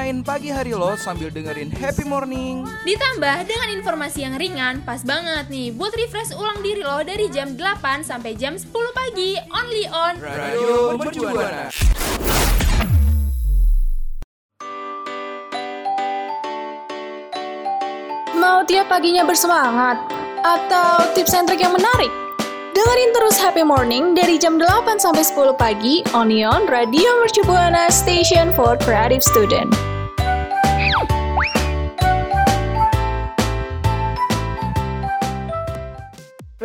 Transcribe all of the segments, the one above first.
warnain pagi hari lo sambil dengerin happy morning. Ditambah dengan informasi yang ringan, pas banget nih buat refresh ulang diri lo dari jam 8 sampai jam 10 pagi, only on Radio Mercubuana. Mau tiap paginya bersemangat? Atau tips and trick yang menarik? Dengerin terus Happy Morning dari jam 8 sampai 10 pagi Onion Radio Mercu Buana Station for Creative Student.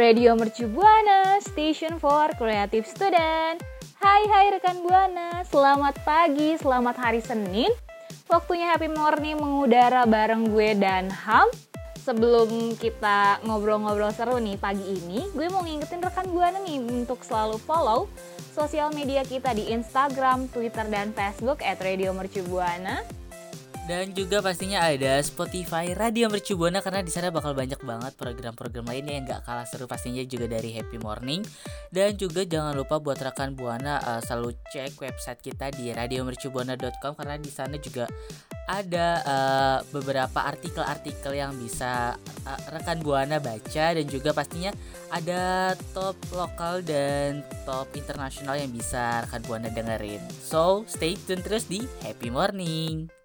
Radio Mercu Buana, Station for Creative Student. Hai hai rekan Buana, selamat pagi, selamat hari Senin. Waktunya Happy Morning mengudara bareng gue dan Ham. Sebelum kita ngobrol-ngobrol seru nih pagi ini, gue mau ngingetin rekan Buana nih untuk selalu follow sosial media kita di Instagram, Twitter, dan Facebook at Radio Mercu Buana. Dan juga pastinya ada Spotify Radio Mercu Buana karena di sana bakal banyak banget program-program lainnya yang gak kalah seru pastinya juga dari Happy Morning. Dan juga jangan lupa buat rekan Buana uh, selalu cek website kita di radiomercubuana.com karena di sana juga ada uh, beberapa artikel-artikel yang bisa uh, rekan Buana baca dan juga pastinya ada top lokal dan top internasional yang bisa rekan Buana dengerin. So, stay tune terus di Happy Morning.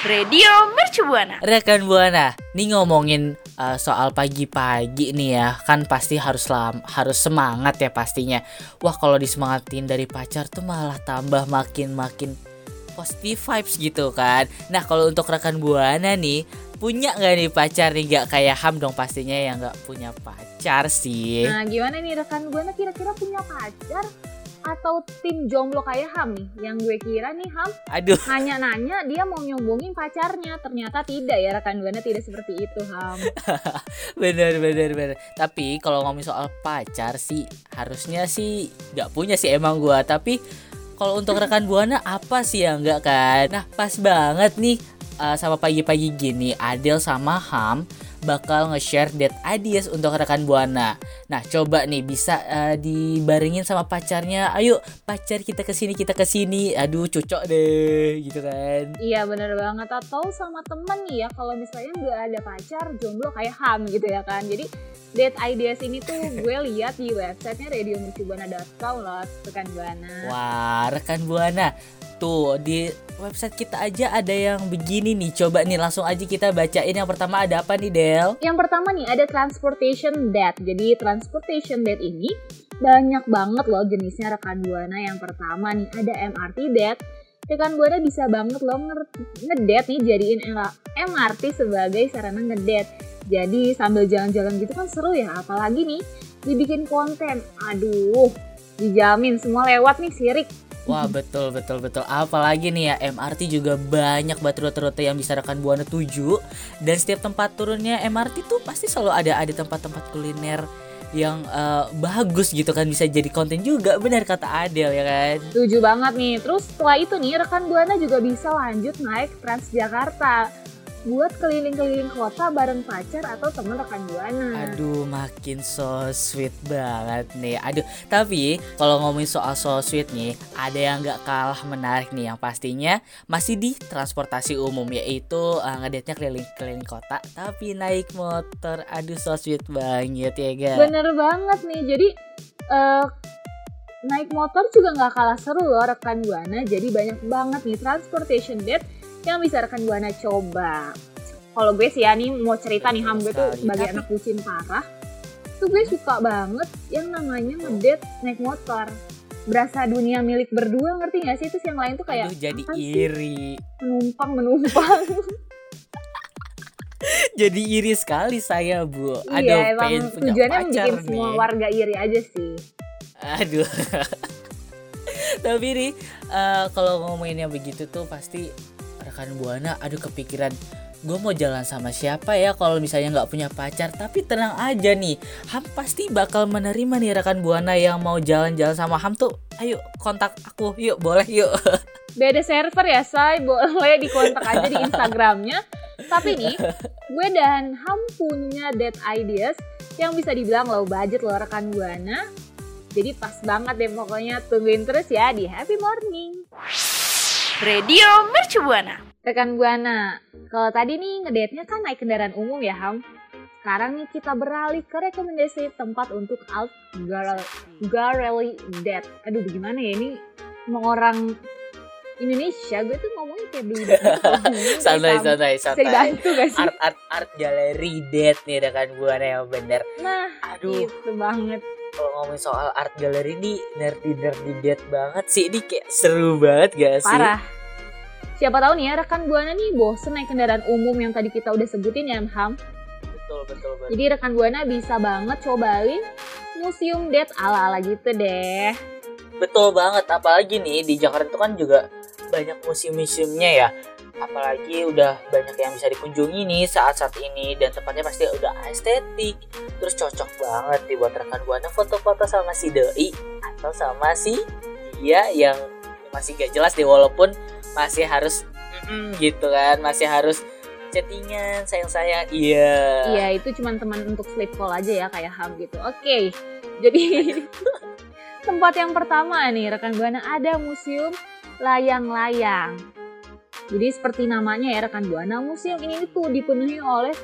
Radio Mercu Buana. Rekan Buana, nih ngomongin uh, soal pagi-pagi nih ya, kan pasti harus lam, harus semangat ya pastinya. Wah kalau disemangatin dari pacar tuh malah tambah makin-makin positive vibes gitu kan. Nah kalau untuk rekan Buana nih, punya nggak nih pacar nih nggak kayak Ham dong pastinya yang nggak punya pacar sih. Nah, gimana nih rekan Buana kira-kira punya pacar atau tim jomblo kayak Ham nih? Yang gue kira nih Ham Aduh, hanya nanya dia mau nyombongin pacarnya. Ternyata tidak ya rekan Buana tidak seperti itu Ham. bener bener bener. Tapi kalau ngomongin soal pacar sih, harusnya sih nggak punya sih emang gua. Tapi kalau untuk rekan buana apa sih yang nggak kan? Nah pas banget nih uh, sama pagi-pagi gini Adel sama Ham bakal nge-share date ideas untuk rekan buana. Nah coba nih bisa uh, dibarengin sama pacarnya. Ayo pacar kita ke sini kita ke sini. Aduh cocok deh gitu kan. Iya bener banget atau sama temen nih ya kalau misalnya nggak ada pacar jomblo kayak Ham gitu ya kan. Jadi date ideas ini tuh gue lihat di websitenya radiomercubuana.com loh rekan buana. Wah, rekan Buana. Tuh, di website kita aja ada yang begini nih. Coba nih langsung aja kita bacain. Yang pertama ada apa nih, Del? Yang pertama nih ada transportation debt. Jadi transportation debt ini banyak banget loh jenisnya rekan buana. Yang pertama nih ada MRT debt. Rekan buana bisa banget loh ngedet nih jadiin MR- MRT sebagai sarana ngedet. Jadi sambil jalan-jalan gitu kan seru ya. Apalagi nih dibikin konten. Aduh, dijamin semua lewat nih sirik. Wah, betul betul betul. Apalagi nih ya MRT juga banyak banget rute-rute yang bisa rekan Buana tuju. Dan setiap tempat turunnya MRT tuh pasti selalu ada ada tempat-tempat kuliner yang eh, bagus gitu kan bisa jadi konten juga benar kata Adel ya kan Setuju banget nih. Terus setelah itu nih rekan Buana juga bisa lanjut naik Transjakarta buat keliling-keliling kota bareng pacar atau temen rekan Buana. Aduh, makin so sweet banget nih. Aduh, tapi kalau ngomongin soal so sweet nih, ada yang nggak kalah menarik nih yang pastinya masih di transportasi umum yaitu uh, ngedate-nya keliling-keliling kota tapi naik motor. Aduh, so sweet banget ya, guys. Bener banget nih. Jadi eh, naik motor juga nggak kalah seru loh rekan Buana. Jadi banyak banget nih transportation date yang bisa rekan Buana coba. Kalau gue sih ya nih mau cerita nih Ham gue tuh sebagai anak bucin parah. Tuh gue suka banget yang namanya ngedate naik motor. Berasa dunia milik berdua ngerti gak sih? Terus yang lain tuh kayak Aduh, jadi "Apaan sih? iri. menumpang menumpang. Jadi iri sekali saya bu. Aduh, iya, pengen emang punya tujuannya pacar bikin nih. semua warga iri aja sih. Aduh. Tapi nih eh, kalau ngomongin yang begitu tuh pasti rekan buana aduh kepikiran gue mau jalan sama siapa ya kalau misalnya nggak punya pacar tapi tenang aja nih Ham pasti bakal menerima nih rekan buana yang mau jalan-jalan sama Ham tuh ayo kontak aku yuk boleh yuk Beda server ya, say. Boleh dikontak aja di Instagramnya. Tapi nih, gue dan Ham punya date ideas yang bisa dibilang low budget loh rekan Buana. Jadi pas banget deh pokoknya tungguin terus ya di Happy Morning. Radio Mercubuana. Rekan Buana, kalau tadi nih ngedate-nya kan naik kendaraan umum ya Ham. Sekarang nih kita beralih ke rekomendasi tempat untuk out girl, girly date. Aduh gimana ya ini mau orang Indonesia gue tuh ngomongnya kayak beli santai santai santai dibantu gak sih? art art art galeri date nih rekan buana yang bener Nah, aduh itu banget. Kalau ngomongin soal art gallery ini nerdy nerdy date banget sih ini kayak seru banget gak sih Parah. Siapa tahu nih ya rekan Buana nih bosen naik kendaraan umum yang tadi kita udah sebutin ya Ham. betul betul betul Jadi rekan Buana bisa banget cobain museum date ala-ala gitu deh. betul banget apalagi nih di Jakarta itu kan juga banyak museum-museumnya ya apalagi udah banyak yang bisa dikunjungi nih saat-saat ini dan tempatnya pasti udah estetik terus cocok banget nih buat rekan buana foto-foto sama si doi atau sama si dia yang masih gak jelas deh walaupun masih harus mm, gitu kan masih harus chattingan sayang-sayang iya Iya, itu cuma teman untuk sleep call aja ya kayak Ham gitu. Oke. Jadi tempat yang pertama nih rekan Buana ada museum layang-layang. Jadi seperti namanya ya rekan Buana, museum ini tuh dipenuhi oleh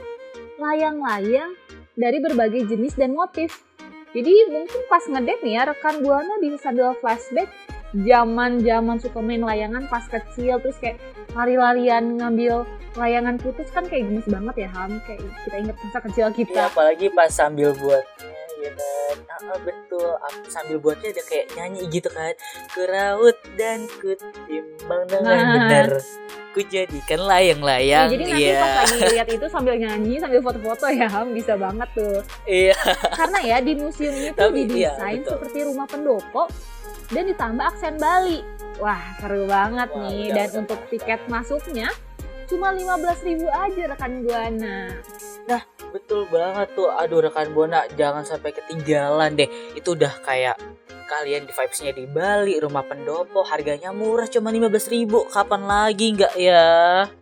layang-layang dari berbagai jenis dan motif. Jadi mungkin pas ngedate nih ya rekan Buana bisa sambil flashback zaman-zaman suka main layangan pas kecil terus kayak lari-larian ngambil layangan putus kan kayak gemes banget ya Ham kayak kita inget masa kecil kita apalagi pas sambil buatnya ya kan ah, betul. Aku sambil buatnya ada kayak nyanyi gitu kan. Keraut dan kutimbang dengan Nah. benar. Ku jadikan Ya, layang-layang jadi nanti iya. pas lagi lihat itu sambil nyanyi sambil foto-foto ya bisa banget tuh. Iya. Karena ya di museum ini tuh Tapi iya, didesain betul. seperti rumah pendopo dan ditambah aksen Bali. Wah seru banget Wah, nih. udah, dan udah untuk tiket masuknya cuma 15.000 aja rekan Buana betul banget tuh aduh rekan buana jangan sampai ketinggalan deh itu udah kayak kalian di vibesnya di Bali rumah pendopo harganya murah cuma 15.000 kapan lagi nggak ya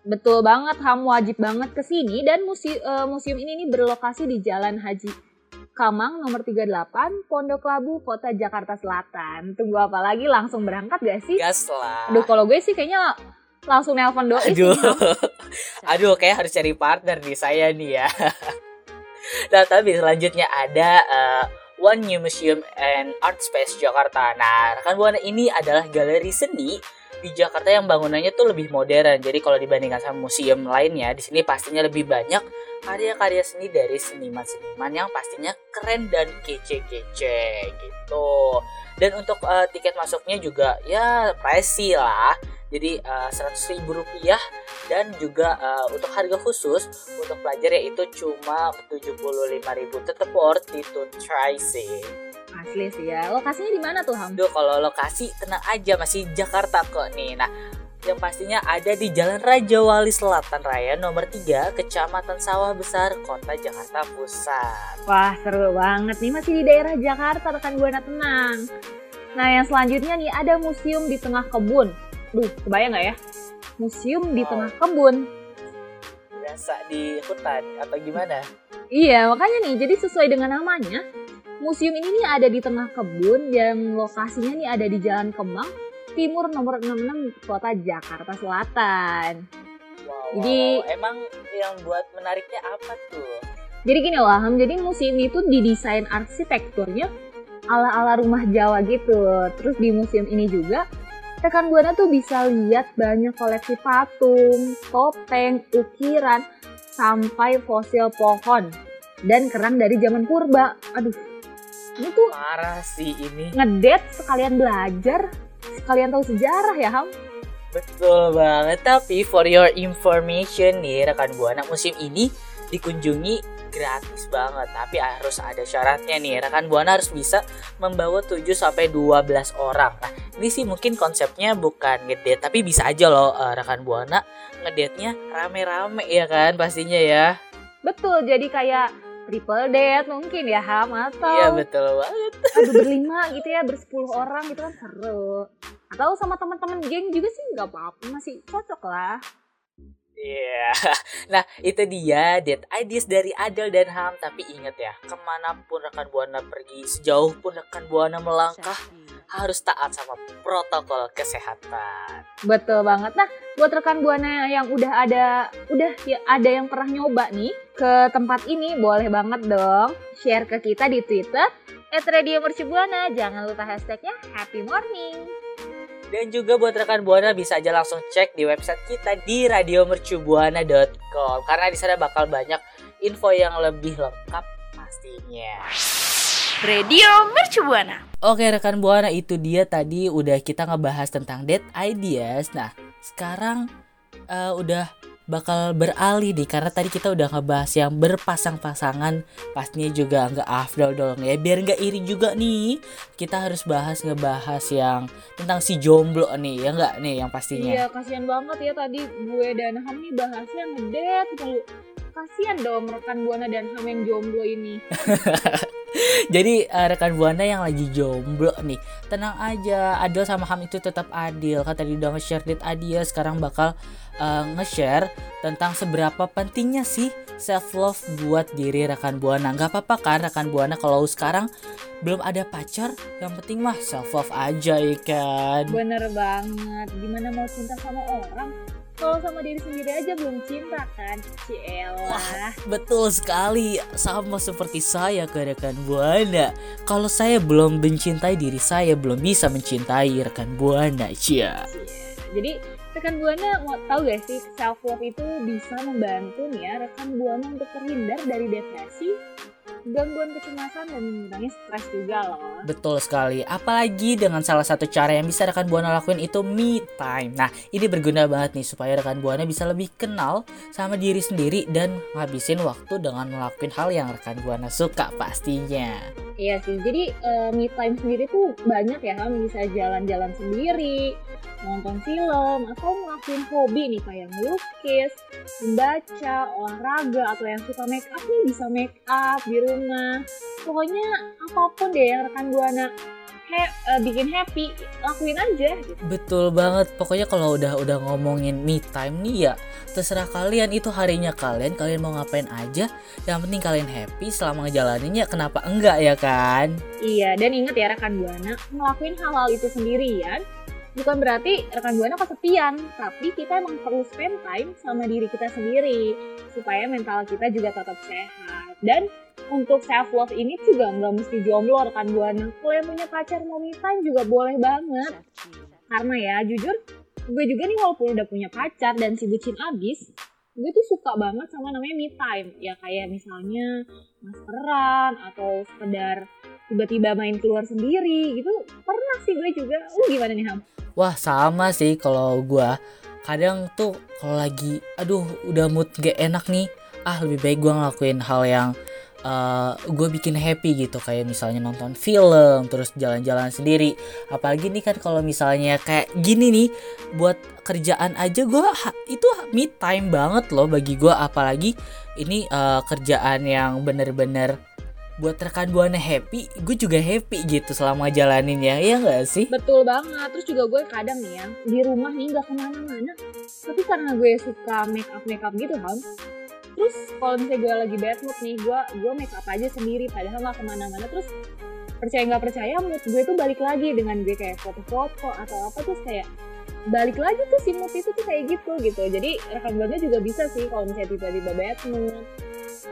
Betul banget, Ham wajib banget ke sini dan museum, museum ini nih berlokasi di Jalan Haji Kamang nomor 38, Pondok Labu, Kota Jakarta Selatan. Tunggu apa lagi? Langsung berangkat gak sih? gas lah Aduh, kalau gue sih kayaknya langsung nelpon doi sih. Aduh, Ham. aduh kayak harus cari partner nih saya nih ya. nah tapi selanjutnya ada uh, One New Museum and Art Space Jakarta. Nah rekan buana ini adalah galeri seni di Jakarta yang bangunannya tuh lebih modern. Jadi kalau dibandingkan sama museum lainnya, di sini pastinya lebih banyak karya-karya seni dari seniman-seniman yang pastinya keren dan kece-kece gitu. Dan untuk uh, tiket masuknya juga ya pricey lah. Jadi seratus ribu rupiah dan juga uh, untuk harga khusus untuk pelajar yaitu cuma 75.000 tetap worth it to try sih. Asli sih ya. Lokasinya di mana tuh, Ham? Aduh kalau lokasi tenang aja masih Jakarta kok nih. Nah yang pastinya ada di Jalan Raja Wali Selatan Raya nomor 3 Kecamatan Sawah Besar Kota Jakarta Pusat. Wah, seru banget nih masih di daerah Jakarta rekan Buana tenang. Nah, yang selanjutnya nih ada museum di tengah kebun. Duh, kebayang nggak ya? Museum di Wow. tengah kebun. Biasa di hutan atau gimana? Iya, makanya nih, jadi sesuai dengan namanya, museum ini nih ada di tengah kebun yang lokasinya nih ada di Jalan Kemang, Timur nomor 66 Kota Jakarta Selatan. Wow, Jadi- wow. emang yang buat menariknya apa tuh? Jadi gini loh, Ham, jadi museum itu didesain arsitekturnya ala-ala rumah Jawa gitu. Terus di museum ini juga, rekan Buana tuh bisa lihat banyak koleksi patung, topeng, ukiran, sampai fosil pohon dan kerang dari zaman purba. Aduh, ini tuh Parah sih ini. ngedate sekalian belajar, sekalian tahu sejarah ya Ham. Betul banget. Tapi for your information nih rekan Buana musim ini dikunjungi gratis banget. Tapi harus ada syaratnya nih. Rekan Buana harus bisa membawa 7 sampai 12 orang. Nah, ini sih mungkin konsepnya bukan ngedate tapi bisa aja loh eh, rekan Buana ngedate-nya rame-rame ya kan pastinya ya. Betul, jadi kayak triple date mungkin ya Ham atau Iya betul banget. aduh berlima gitu ya bersepuluh orang gitu kan seru atau sama teman-teman geng juga sih nggak apa-apa masih cocok lah Iya. Nah, itu dia date ideas dari Adel dan Ham. Tapi ingat ya, ke mana pun rekan Buana pergi, sejauh pun rekan Buana melangkah, harus taat sama protokol kesehatan. betul banget nah buat rekan buana yang udah ada udah ya ada yang pernah nyoba nih ke tempat ini boleh banget dong share ke kita di twitter at Radio Mercubuana jangan lupa hashtagnya happy morning Dan juga buat rekan Buana bisa aja langsung cek di website kita di radiomercubuana.com karena di sana bakal banyak info yang lebih lengkap pastinya. Radio Mercubuana. Oke rekan Buana itu dia tadi udah kita ngebahas tentang date ideas. Nah sekarang eh, udah bakal beralih nih karena tadi kita udah ngebahas yang berpasang-pasangan pastinya juga nggak afdol dong ya biar nggak iri juga nih kita harus bahas ngebahas yang tentang si jomblo nih ya nggak nih yang pastinya iya kasihan banget ya tadi gue dan Ham nih bahasnya mulu kasihan dong rekan buana dan Ham yang jomblo ini Jadi eh, rekan buana yang lagi jomblo nih, tenang aja. Adil sama Ham itu tetap adil. Kan tadi udah nge-share date Adia, sekarang bakal eh, nge-share tentang seberapa pentingnya sih self love buat diri rekan buana. Gak apa-apa kan rekan buana kalau sekarang belum ada pacar, yang penting mah self love aja ya kan. bener banget gimana mau cinta sama orang kalau sama diri sendiri aja belum cinta kan Cielah Betul sekali, sama seperti saya ke rekan buana. Kalau saya belum mencintai diri saya, belum bisa mencintai rekan buana, cia. Jadi rekan buana mau tahu gak sih self love itu bisa membantu nih ya rekan buana untuk terhindar dari depresi, gangguan kecemasan dan mengurangi stres juga loh. Betul sekali. Apalagi dengan salah satu cara yang bisa rekan buana lakuin itu me time. Nah, ini berguna banget nih supaya rekan buana bisa lebih kenal sama diri sendiri dan ngabisin waktu dengan melakukan hal yang rekan buana suka pastinya. Iya sih, jadi eh, me time sendiri tuh banyak ya kan bisa jalan-jalan sendiri, nonton film, atau ngelakuin hobi nih kayak melukis, membaca, olahraga, atau yang suka make up nih bisa make up di rumah. Pokoknya apa pun deh yang rekan buana he- eh, bikin happy, lakuin aja gitu. Betul banget. Pokoknya kalau udah udah ngomongin me time nih ya, terserah kalian itu harinya kalian, kalian mau ngapain aja. Yang penting kalian happy selama ngejalaninnya, kenapa enggak ya kan? Iya, dan ingat ya rekan buana, ngelakuin hal-hal itu sendirian bukan berarti rekan buana kesepian, tapi kita emang perlu spend time sama diri kita sendiri supaya mental kita juga tetap sehat. Dan untuk self love ini juga nggak mesti jomblo rekan buana. Kalau yang punya pacar mau me juga boleh banget. Karena ya jujur, gue juga nih walaupun udah punya pacar dan si bucin abis, gue tuh suka banget sama namanya me time. Ya kayak misalnya maskeran atau sekedar tiba-tiba main keluar sendiri gitu. Pernah sih gue juga. Lu gimana nih Ham? Wah sama sih kalau gua kadang tuh kalau lagi aduh udah mood gak enak nih ah lebih baik gua ngelakuin hal yang gue bikin happy gitu kayak misalnya nonton film terus jalan-jalan sendiri apalagi nih kan kalau misalnya kayak gini nih buat kerjaan aja ha- itu me time banget loh bagi gua apalagi ini eh, kerjaan yang bener-bener buat rekan buana happy gue juga happy gitu selama jalanin ya ya nggak sih Betul banget. Terus juga gue kadang nih ya, di rumah nih nggak ke mana-mana. Tapi karena gue suka make up make up gitu kan. Terus kalau misalnya gue lagi bad mood nih, gue gue make up aja sendiri. Padahal nggak ke mana-mana. Terus percaya nggak percaya mood gue tuh balik lagi dengan gue kayak foto-foto atau apa terus kayak balik lagi tuh si mood itu tuh kayak gitu gitu. Jadi rekan buana juga bisa sih kalau misalnya tiba-tiba bad mood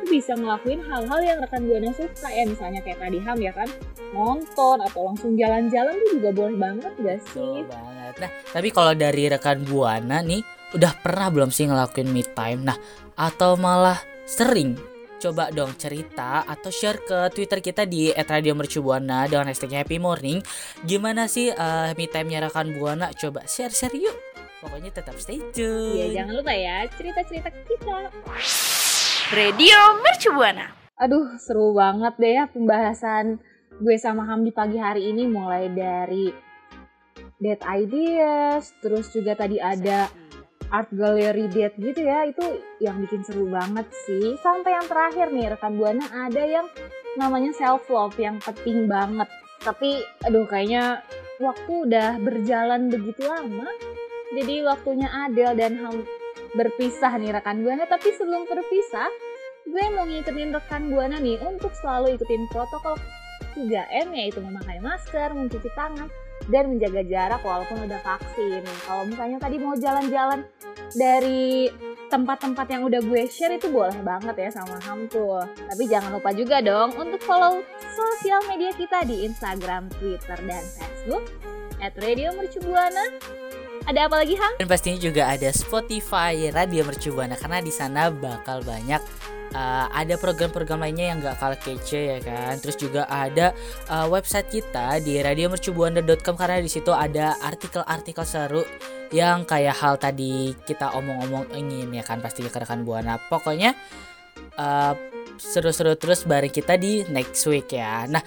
bisa ngelakuin hal-hal yang rekan buana suka ya misalnya kayak tadi Ham ya kan nonton atau langsung jalan-jalan tuh juga boleh banget gak sih? Betul banget. Nah, tapi kalau dari rekan Buana nih, udah pernah belum sih ngelakuin me time? Nah, atau malah sering? Coba dong cerita atau share ke Twitter kita di @radiomercubuana dengan hashtag Happy Morning. Gimana sih eh, me time-nya rekan Buana? Coba share-share yuk. Pokoknya tetap stay tune. Iya, jangan lupa ya cerita-cerita kita. Radio Mercubuana. Aduh, seru banget deh ya pembahasan gue sama Ham di pagi hari ini mulai dari date ideas, terus juga tadi ada art gallery date gitu ya. Itu yang bikin seru banget sih. Sampai yang terakhir nih rekan Buana ada yang namanya self love yang penting banget. Tapi aduh kayaknya waktu udah berjalan begitu lama. Jadi waktunya Adel dan Ham berpisah nih rekan Buana. Tapi sebelum berpisah, gue mau ngikutin rekan Buana nih untuk selalu ikutin protokol 3M yaitu memakai masker, mencuci tangan, dan menjaga jarak walaupun udah vaksin. Kalau misalnya tadi mau jalan-jalan dari tempat-tempat yang udah gue share itu boleh banget ya sama Ham tuh. Tapi jangan lupa juga dong untuk follow sosial media kita di Instagram, Twitter, dan Facebook at Radio Mercubuana. Ada apa lagi Ham? Dan pastinya juga ada Spotify Radio Mercubuana karena di sana bakal banyak uh, ada program-program lainnya yang gak kalah kece ya kan. Terus juga ada uh, website kita di radiomercubuana.com karena di situ ada artikel-artikel seru yang kayak hal tadi kita omong-omong ingin ya kan pasti rekan buana. Pokoknya uh, seru-seru terus bareng kita di next week ya. Nah,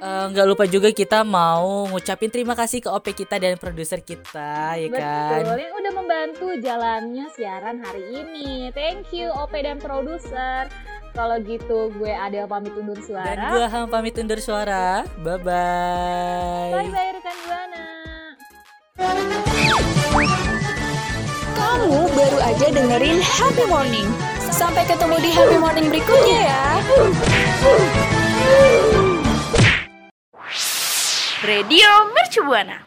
eh, nggak lupa juga kita mau ngucapin terima kasih ke OP kita dan produser kita ya kan. Betul, yang udah membantu jalannya siaran hari ini. Thank you OP dan produser. Kalau gitu gue Adel pamit undur Dan suara. gua Ham pamit undur suara. Bye bye. Bye bye rekan Buana. Kamu baru aja dengerin Happy Morning. Sampai ketemu di Happy Morning berikutnya ya. Radio Mercubuana.